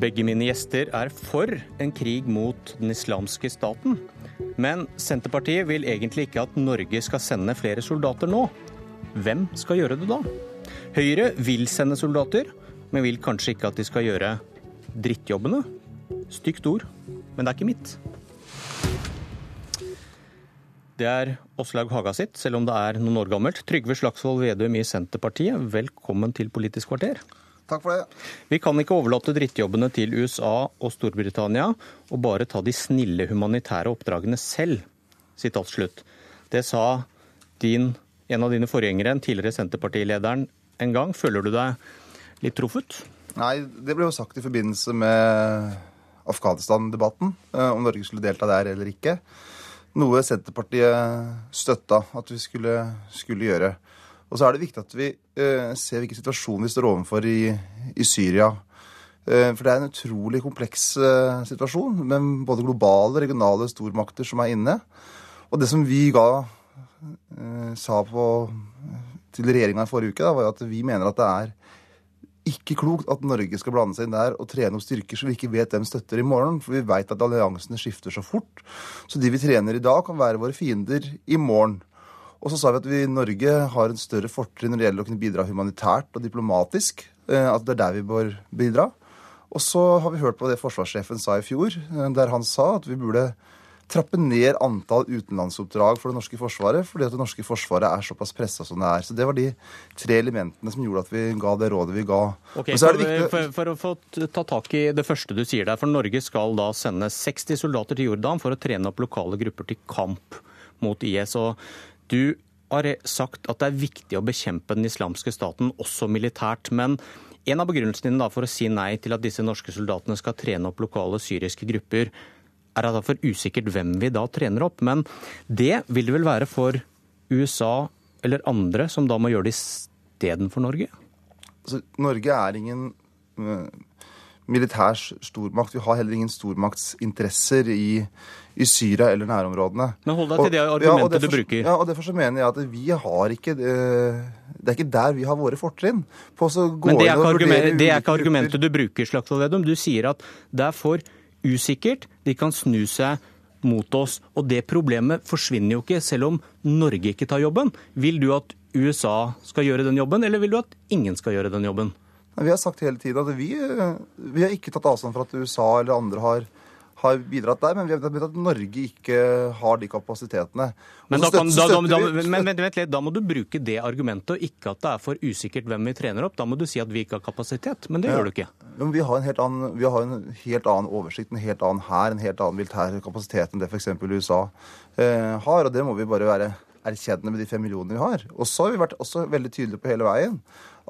Begge mine gjester er for en krig mot den islamske staten. Men Senterpartiet vil egentlig ikke at Norge skal sende flere soldater nå. Hvem skal gjøre det da? Høyre vil sende soldater, men vil kanskje ikke at de skal gjøre drittjobbene. Stygt ord, men det er ikke mitt. Det er Åslaug Haga sitt, selv om det er noen år gammelt. Trygve Slagsvold Vedum i Senterpartiet, velkommen til Politisk kvarter. Takk for det. Vi kan ikke overlate drittjobbene til USA og Storbritannia og bare ta de snille humanitære oppdragene selv. Sitat slutt. Det sa din, en av dine forgjengere, en tidligere Senterpartilederen, en gang. Føler du deg litt truffet? Nei, det ble jo sagt i forbindelse med Afghanistan-debatten, eh, om Norge skulle delta der eller ikke. Noe Senterpartiet støtta at vi skulle, skulle gjøre. Og så er det viktig at vi eh, ser hvilken situasjon vi står overfor i, i Syria. Eh, for det er en utrolig kompleks eh, situasjon, med både globale regionale stormakter som er inne. Og det som vi ga eh, sa på, til regjeringa i forrige uke, da, var at vi mener at det er ikke klokt at Norge skal blande seg inn der og trene opp styrker som vi ikke vet hvem støtter i morgen. For vi vet at alliansene skifter så fort. Så de vi trener i dag, kan være våre fiender i morgen. Og så sa vi at vi i Norge har en større fortrinn når det gjelder å kunne bidra humanitært og diplomatisk. Eh, at det er der vi bør bidra. Og så har vi hørt på det forsvarssjefen sa i fjor, eh, der han sa at vi burde trappe ned antall utenlandsoppdrag for det norske forsvaret, fordi at det norske forsvaret er såpass pressa som det er. Så Det var de tre elementene som gjorde at vi ga det rådet vi ga. Okay, for, for, for, å få ta tak i det første du sier der, for Norge skal da sende 60 soldater til Jordan for å trene opp lokale grupper til kamp mot IS. og du har sagt at det er viktig å bekjempe den islamske staten, også militært. Men en av begrunnelsene dine for å si nei til at disse norske soldatene skal trene opp lokale syriske grupper, er at det er for usikkert hvem vi da trener opp. Men det vil det vel være for USA eller andre som da må gjøre det istedenfor Norge? Altså, Norge er ingen uh, militær stormakt. Vi har heller ingen stormaktsinteresser i i Syria eller nærområdene. Men hold deg til det argumentet ja, derfor, du bruker. Ja, og Derfor så mener jeg at vi har ikke eh, Det er ikke der vi har våre fortrinn. Men det er, argument, det er ikke argumentet du bruker, Slagsvold Vedum. Du sier at det er for usikkert, de kan snu seg mot oss. Og det problemet forsvinner jo ikke selv om Norge ikke tar jobben. Vil du at USA skal gjøre den jobben, eller vil du at ingen skal gjøre den jobben? Vi har sagt hele tiden at vi, eh, vi har ikke tatt avstand fra at USA eller andre har har bidratt der, men vi har vet at Norge ikke har de kapasitetene. Men, da, kan, da, men må du bruke det argumentet, og ikke at det er for usikkert hvem vi trener opp. Da må du si at vi ikke har kapasitet, men det ja. gjør du ikke. Men vi har en helt annen, vi har en helt annen oversikt, en helt annen hær, en helt annen militær kapasitet enn det f.eks. USA eh, har, og det må vi bare være erkjenne med de fem millionene vi har. Og så har vi vært også veldig tydelige på hele veien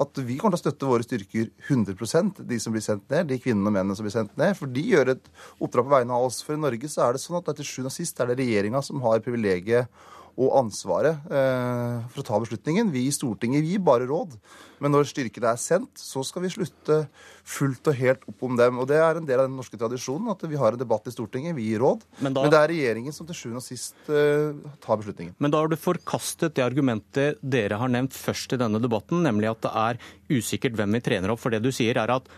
at vi kommer til å støtte våre styrker 100 de som blir sendt ned, de kvinnene og mennene som blir sendt ned. For de gjør et oppdrag på vegne av oss. For i Norge så er det sånn at til sjuende og sist er det regjeringa som har privilegiet og ansvaret eh, for å ta beslutningen. Vi i Stortinget gir bare råd. Men når styrkene er sendt, så skal vi slutte fullt og helt opp om dem. Og det er en del av den norske tradisjonen at vi har en debatt i Stortinget, vi gir råd. Men, da... men det er regjeringen som til sjuende og sist eh, tar beslutningen. Men da har du forkastet det argumentet dere har nevnt først i denne debatten, nemlig at det er usikkert hvem vi trener opp. For det du sier er at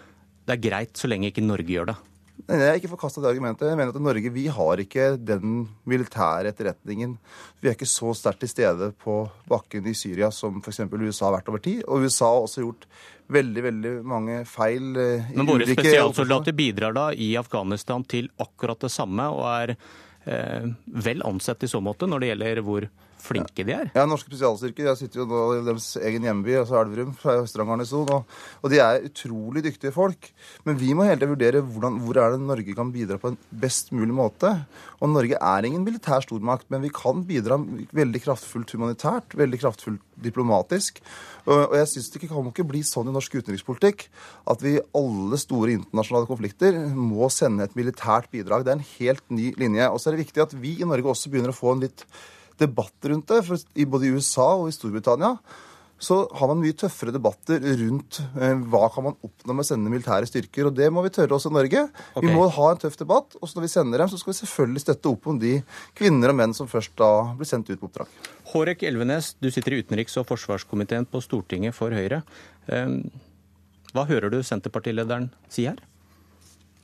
det er greit så lenge ikke Norge gjør det. Jeg har ikke forkasta det argumentet. Jeg mener at Norge vi har ikke den militære etterretningen. Vi er ikke så sterkt til stede på bakken i Syria som f.eks. USA har vært over tid. Og USA har også gjort veldig veldig mange feil. Eh, Men våre spesialsoldater bidrar da i Afghanistan til akkurat det samme, og er eh, vel ansett i så måte når det gjelder hvor flinke de er. Ja, norske spesialstyrker. Jeg sitter jo nå i deres egen hjemby, altså Elverum, Østrand garnison. Og, og, de er utrolig dyktige folk. Men vi må hele tiden vurdere hvordan, hvor er det Norge kan bidra på en best mulig måte. Og Norge er ingen militær stormakt, men vi kan bidra veldig kraftfullt humanitært, veldig kraftfullt diplomatisk. Og jeg synes Det kan ikke bli sånn i norsk utenrikspolitikk at vi i alle store internasjonale konflikter må sende et militært bidrag. Det er en helt ny linje. Og så er det viktig at vi i Norge også begynner å få en litt debatt rundt det. For i både i USA og i Storbritannia så har man mye tøffere debatter rundt eh, hva kan man oppnå med å sende militære styrker. Og det må vi tørre også i Norge. Okay. Vi må ha en tøff debatt. Og når vi sender dem, så skal vi selvfølgelig støtte opp om de kvinner og menn som først da blir sendt ut på oppdrag. Hårek Elvenes, du sitter i utenriks- og forsvarskomiteen på Stortinget for Høyre. Eh, hva hører du Senterpartilederen si her?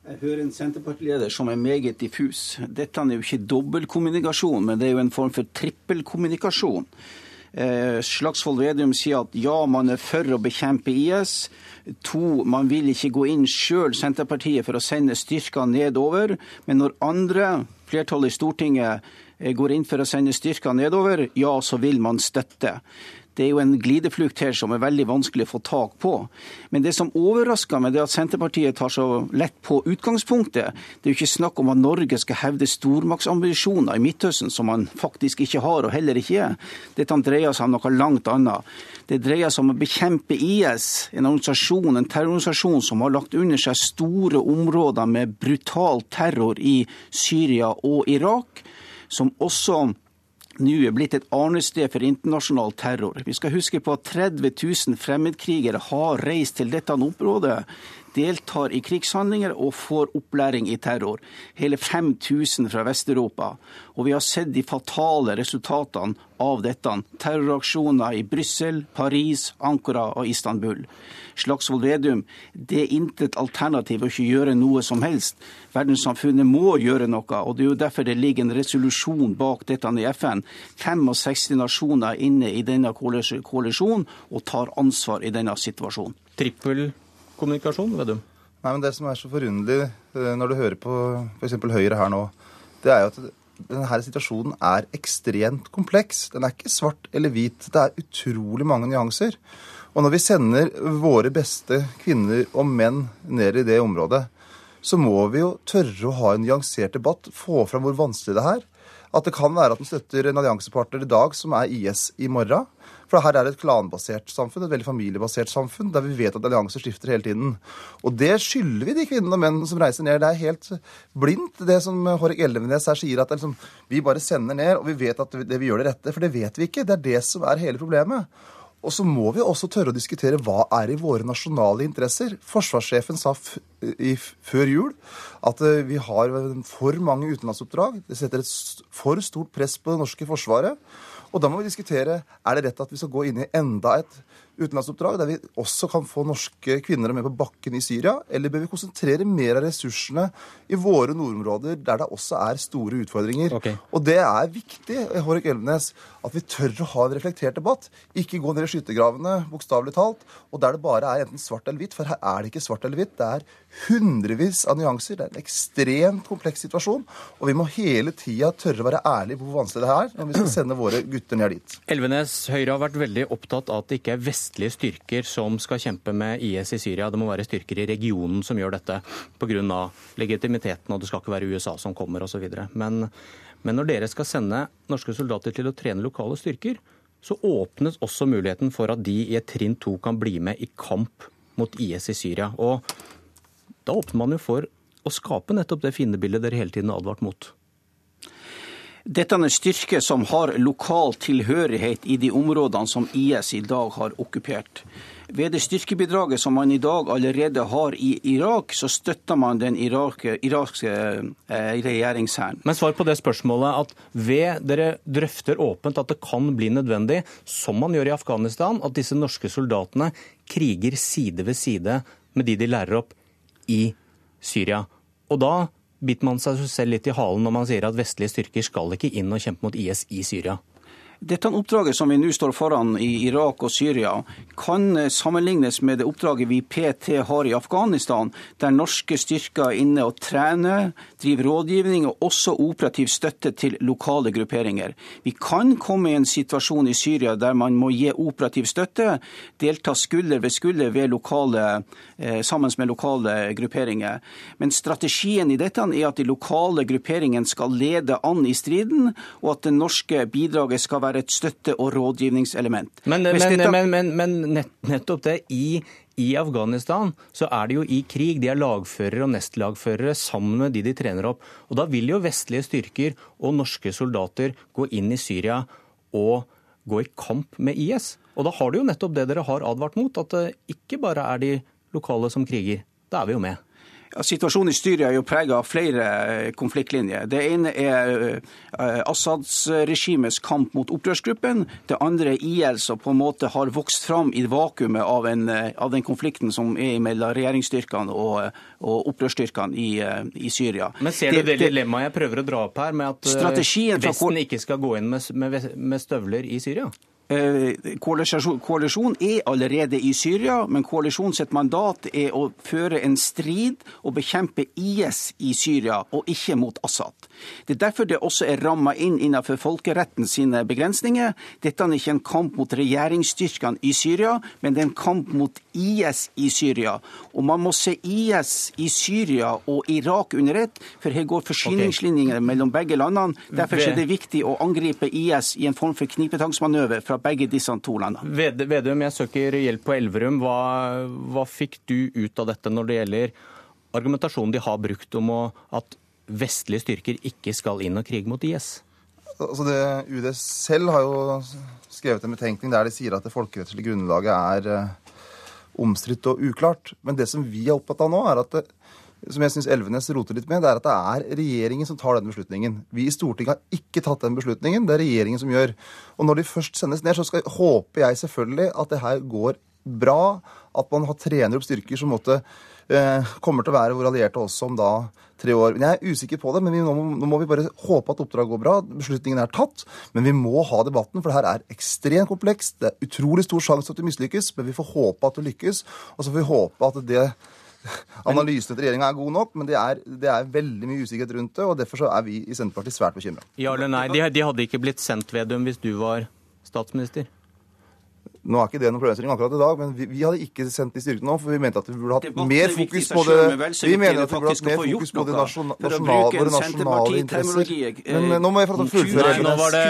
Jeg hører en Senterpartileder som er meget diffus. Dette er jo ikke dobbeltkommunikasjon, men det er jo en form for trippelkommunikasjon. Eh, Slagsvold Vedum sier at ja, man er for å bekjempe IS. To, man vil ikke gå inn sjøl, Senterpartiet, for å sende styrker nedover. Men når andre, flertallet i Stortinget, eh, går inn for å sende styrker nedover, ja, så vil man støtte. Det er jo en glideflukt her som er veldig vanskelig å få tak på. Men det som overrasker meg, det er at Senterpartiet tar så lett på utgangspunktet. Det er jo ikke snakk om at Norge skal hevde stormaktsambisjoner i Midtøsten, som man faktisk ikke har og heller ikke er. Dette dreier seg om noe langt annet. Det dreier seg om å bekjempe IS, en organisasjon, en terrororganisasjon som har lagt under seg store områder med brutal terror i Syria og Irak, som også nå er blitt et arnested for internasjonal terror. Vi skal huske på at 30 000 fremmedkrigere har reist til dette området deltar i krigshandlinger og får opplæring i terror. Hele 5000 fra Vest-Europa. Og vi har sett de fatale resultatene av dette. Terroraksjoner i Brussel, Paris, Ankara og Istanbul. Slagsvold Vedum, det er intet alternativ å ikke gjøre noe som helst. Verdenssamfunnet må gjøre noe, og det er jo derfor det ligger en resolusjon bak dette i FN. 65 nasjoner er inne i denne koalisjonen og tar ansvar i denne situasjonen. Trippel kommunikasjon, Vedum? Nei, men Det som er så forunderlig eh, når du hører på f.eks. Høyre her nå, det er jo at denne situasjonen er ekstremt kompleks. Den er ikke svart eller hvit. Det er utrolig mange nyanser. Og når vi sender våre beste kvinner og menn ned i det området, så må vi jo tørre å ha en nyansert debatt, få fram hvor vanskelig det er. At det kan være at den støtter en alliansepartner i dag som er IS i morgen. For her er det et klanbasert samfunn, et veldig familiebasert samfunn, der vi vet at allianser skifter hele tiden. Og det skylder vi de kvinnene og mennene som reiser ned. Det er helt blindt, det som Hårek Elvenes her sier, at liksom, vi bare sender ned, og vi vet at det vi gjør det rette. For det vet vi ikke. Det er det som er hele problemet. Og så må vi også tørre å diskutere hva er i våre nasjonale interesser. Forsvarssjefen sa i, før jul at eh, vi har for mange utenlandsoppdrag. Det setter et for stort press på det norske forsvaret. Og da må vi diskutere er det rett at vi skal gå inn i enda et utenlandsoppdrag der vi også kan få norske kvinner med på bakken i Syria? Eller bør vi konsentrere mer av ressursene i våre nordområder, der det også er store utfordringer? Okay. Og det er viktig Hårek Elvenes, at vi tør å ha en reflektert debatt. Ikke gå ned i skyttergravene, bokstavelig talt, og der det bare er enten svart eller hvitt. For her er det ikke svart eller hvitt. Det er hundrevis av nyanser. Det er en ekstremt kompleks situasjon. Og vi må hele tida tørre å være ærlige på hvor vanskelig det er når vi skal sende våre gutter ned dit. Elvenes, Høyre har vært veldig opptatt av at det ikke er vestlige styrker som skal kjempe med IS i Syria. Det må være styrker i regionen som gjør dette pga. legitimiteten, og det skal ikke være USA som kommer osv. Men, men når dere skal sende norske soldater til å trene lokale styrker, så åpnes også muligheten for at de i et trinn to kan bli med i kamp mot IS i Syria. Og da åpner man jo for å skape nettopp det fiendebildet dere hele tiden har advart mot. Dette er en styrke som har lokal tilhørighet i de områdene som IS i dag har okkupert. Ved det styrkebidraget som man i dag allerede har i Irak, så støtter man den irakske, irakske eh, regjeringshæren. Men svar på det spørsmålet at ved dere drøfter åpent at det kan bli nødvendig, som man gjør i Afghanistan, at disse norske soldatene kriger side ved side med de de lærer opp i Syria. Og da biter man seg selv litt i halen når man sier at vestlige styrker skal ikke inn og kjempe mot IS i Syria. Dette oppdraget som vi nå står foran i Irak og Syria, kan sammenlignes med det oppdraget vi PT har i Afghanistan, der norske styrker er inne og trener, driver rådgivning og også operativ støtte til lokale grupperinger. Vi kan komme i en situasjon i Syria der man må gi operativ støtte, delta skulder ved skulder ved lokale, eh, sammen med lokale grupperinger. Men strategien i dette er at de lokale grupperingene skal lede an i striden, og at det norske bidraget skal være være et støtte- og rådgivningselement. Men, men, men, men nettopp det. I, I, Afghanistan så er de jo i krig. De er lagførere og nestlagførere sammen med de de trener opp. Og Da vil jo vestlige styrker og norske soldater gå inn i Syria og gå i kamp med IS. Og da har du jo nettopp det dere har advart mot, at det ikke bare er de lokale som kriger. Da er vi jo med. Ja, situasjonen i Syria er jo prega av flere eh, konfliktlinjer. Det ene er eh, Assads regimes kamp mot opprørsgruppen. Det andre er IL som på en måte har vokst fram i vakuumet av, en, eh, av den konflikten som er mellom regjeringsstyrkene og, og opprørsstyrkene i, i, Syria. Men ser du det, det dilemmaet jeg prøver å dra opp her, med at Vesten ikke skal gå inn med, med, med støvler i Syria? Eh, koalisjon er allerede i Syria, men koalisjon sitt mandat er å føre en strid og bekjempe IS i Syria, og ikke mot Assad. Det er derfor det også er ramma inn innenfor folkeretten sine begrensninger. Dette er ikke en kamp mot regjeringsstyrkene i Syria, men det er en kamp mot IS i Syria. Og man må se IS i Syria og Irak under ett, for her går forsyningslinjene okay. mellom begge landene. Derfor er det viktig å angripe IS i en form for knipetangsmanøver fra begge disse to landene. Vedum, jeg søker hjelp på Elverum. Hva, hva, fikk du ut av dette når det gjelder argumentasjonen de har brukt om å, at vestlige styrker ikke skal inn og krige mot IS? Altså det, UD selv har jo skrevet en betenkning der de sier at det folkerettslige grunnlaget er uh, omstridt og uklart. Men det som vi er opptatt av nå, er at det, som jeg syns Elvenes roter litt med, det er at det er regjeringen som tar den beslutningen. Vi i Stortinget har ikke tatt den beslutningen, det er regjeringen som gjør. Og når de først sendes ned, så skal, håper jeg selvfølgelig at det her går bra. At man har trener opp styrker som måtte, eh, kommer til å være våre allierte også om da tre år. Men Jeg er usikker på det, men vi, nå, nå, må vi bare håpe at oppdraget går bra. Beslutningen er tatt, men vi må ha debatten, for det her er ekstremt komplekst. Det er utrolig stor sjanse at det mislykkes, men vi får håpe at det lykkes. Og så får vi håpe at det Analysen til regjeringa er god nok, men det er, det er, veldig mye usikkerhet rundt det. og Derfor så er vi i Senterpartiet svært bekymra. Ja eller nei, de, de hadde ikke blitt sendt ved dem hvis du var statsminister? Nå er ikke det noen problemstilling akkurat i dag, men vi, vi, hadde ikke sendt de styrkene nå, for vi mente at vi burde hatt mer fokus på det Vi mener at vi burde hatt mer fokus på det nasjonale, nasjonal, våre nasjonale interesser. Men eh, nå må jeg få fullføre. Nå var det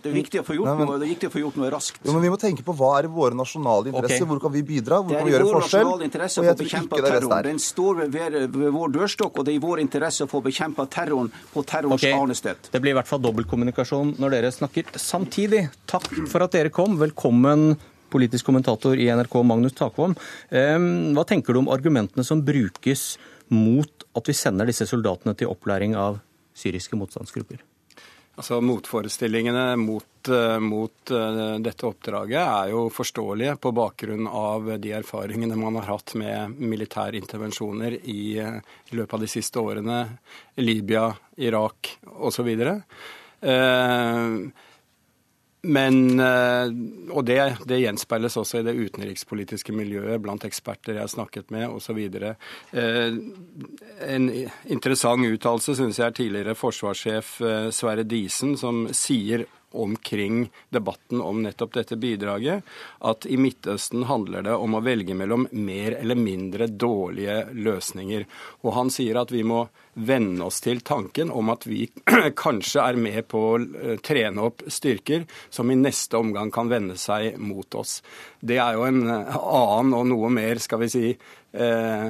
Det er viktig å få gjort noe, det er viktig å få gjort noe raskt. Jo, men vi må tenke på hva er våre nasjonale interesser, hvor kan vi bidra, hvor kan vi gjøre forskjell? Det er i vår nasjonale interesse å få bekjempa terroren. Den står ved, ved vår dørstokk, og det er i vår interesse å få bekjempa terroren på terrorens okay. arnested. Det blir i hvert fall dobbeltkommunikasjon når dere snakker samtidig. Takk for at dere kom. Velkommen politisk kommentator i NRK, Magnus Takvam. Hva tenker du om argumentene som brukes mot at vi sender disse soldatene til opplæring av syriske motstandsgrupper? Altså Motforestillingene mot, eh, mot uh, dette oppdraget er jo forståelige på bakgrunn av de erfaringene man har hatt med militære intervensjoner i, uh, i løpet av de siste årene. Libya, Irak osv. Uh, men, eh, og det, det, gjenspeiles også i det utenrikspolitiske miljøet blant eksperter jeg har snakket med osv. Eh, en interessant uttalelse syns jeg er tidligere forsvarssjef eh, Sverre Disen, som sier omkring debatten om nettopp dette bidraget, at i Midtøsten handler det om å velge mellom mer eller mindre dårlige løsninger. Og han sier at vi må venne oss til tanken om at vi kanskje er med på å eh, trene opp styrker som i neste omgang kan vende seg mot oss. Det er jo en eh, annen og noe mer, skal vi si, eh,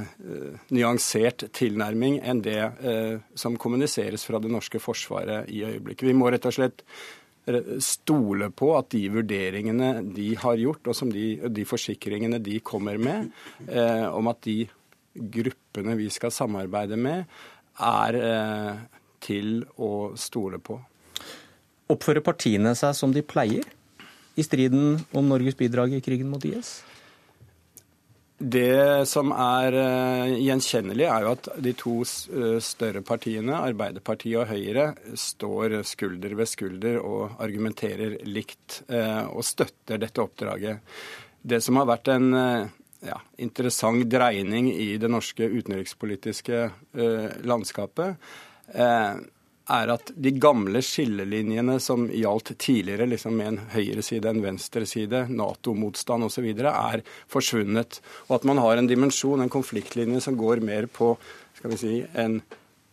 nyansert tilnærming enn det eh, som kommuniseres fra det norske forsvaret i øyeblikket. Vi må rett og slett stole på at de vurderingene de har gjort, og de, de forsikringene de kommer med, eh, om at de gruppene vi skal samarbeide med, er eh, til å stole på. Oppfører partiene seg som de pleier i striden om Norges bidrag i krigen mot IS? Det som er uh, gjenkjennelig, er jo at de to uh, større partiene, Arbeiderpartiet og Høyre, står skulder ved skulder og argumenterer likt uh, og støtter dette oppdraget. Det som har vært en ja, interessant dreining i det norske utenrikspolitiske landskapet, er at de gamle skillelinjene som gjaldt tidligere, liksom med en høyreside, en venstreside, Nato-motstand osv., er forsvunnet. Og at man har en dimensjon, en konfliktlinje, som går mer på skal vi si, en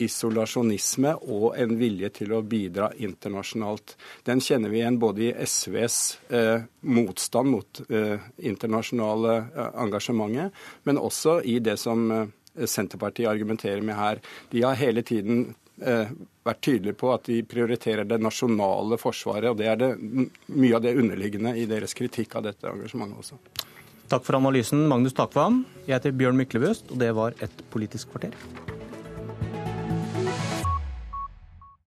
isolasjonisme og en vilje til å bidra internasjonalt. Den kjenner vi igjen både i SVs eh, motstand mot eh, internasjonale eh, engasjementet, men også i det som eh, Senterpartiet argumenterer med her. De har hele tiden vært tydelige på at de prioriterer det nasjonale forsvaret. og Det er det, mye av det underliggende i deres kritikk av dette engasjementet også. Takk for analysen, Magnus Takvam. Jeg heter Bjørn Myklebust, og det var Et politisk kvarter.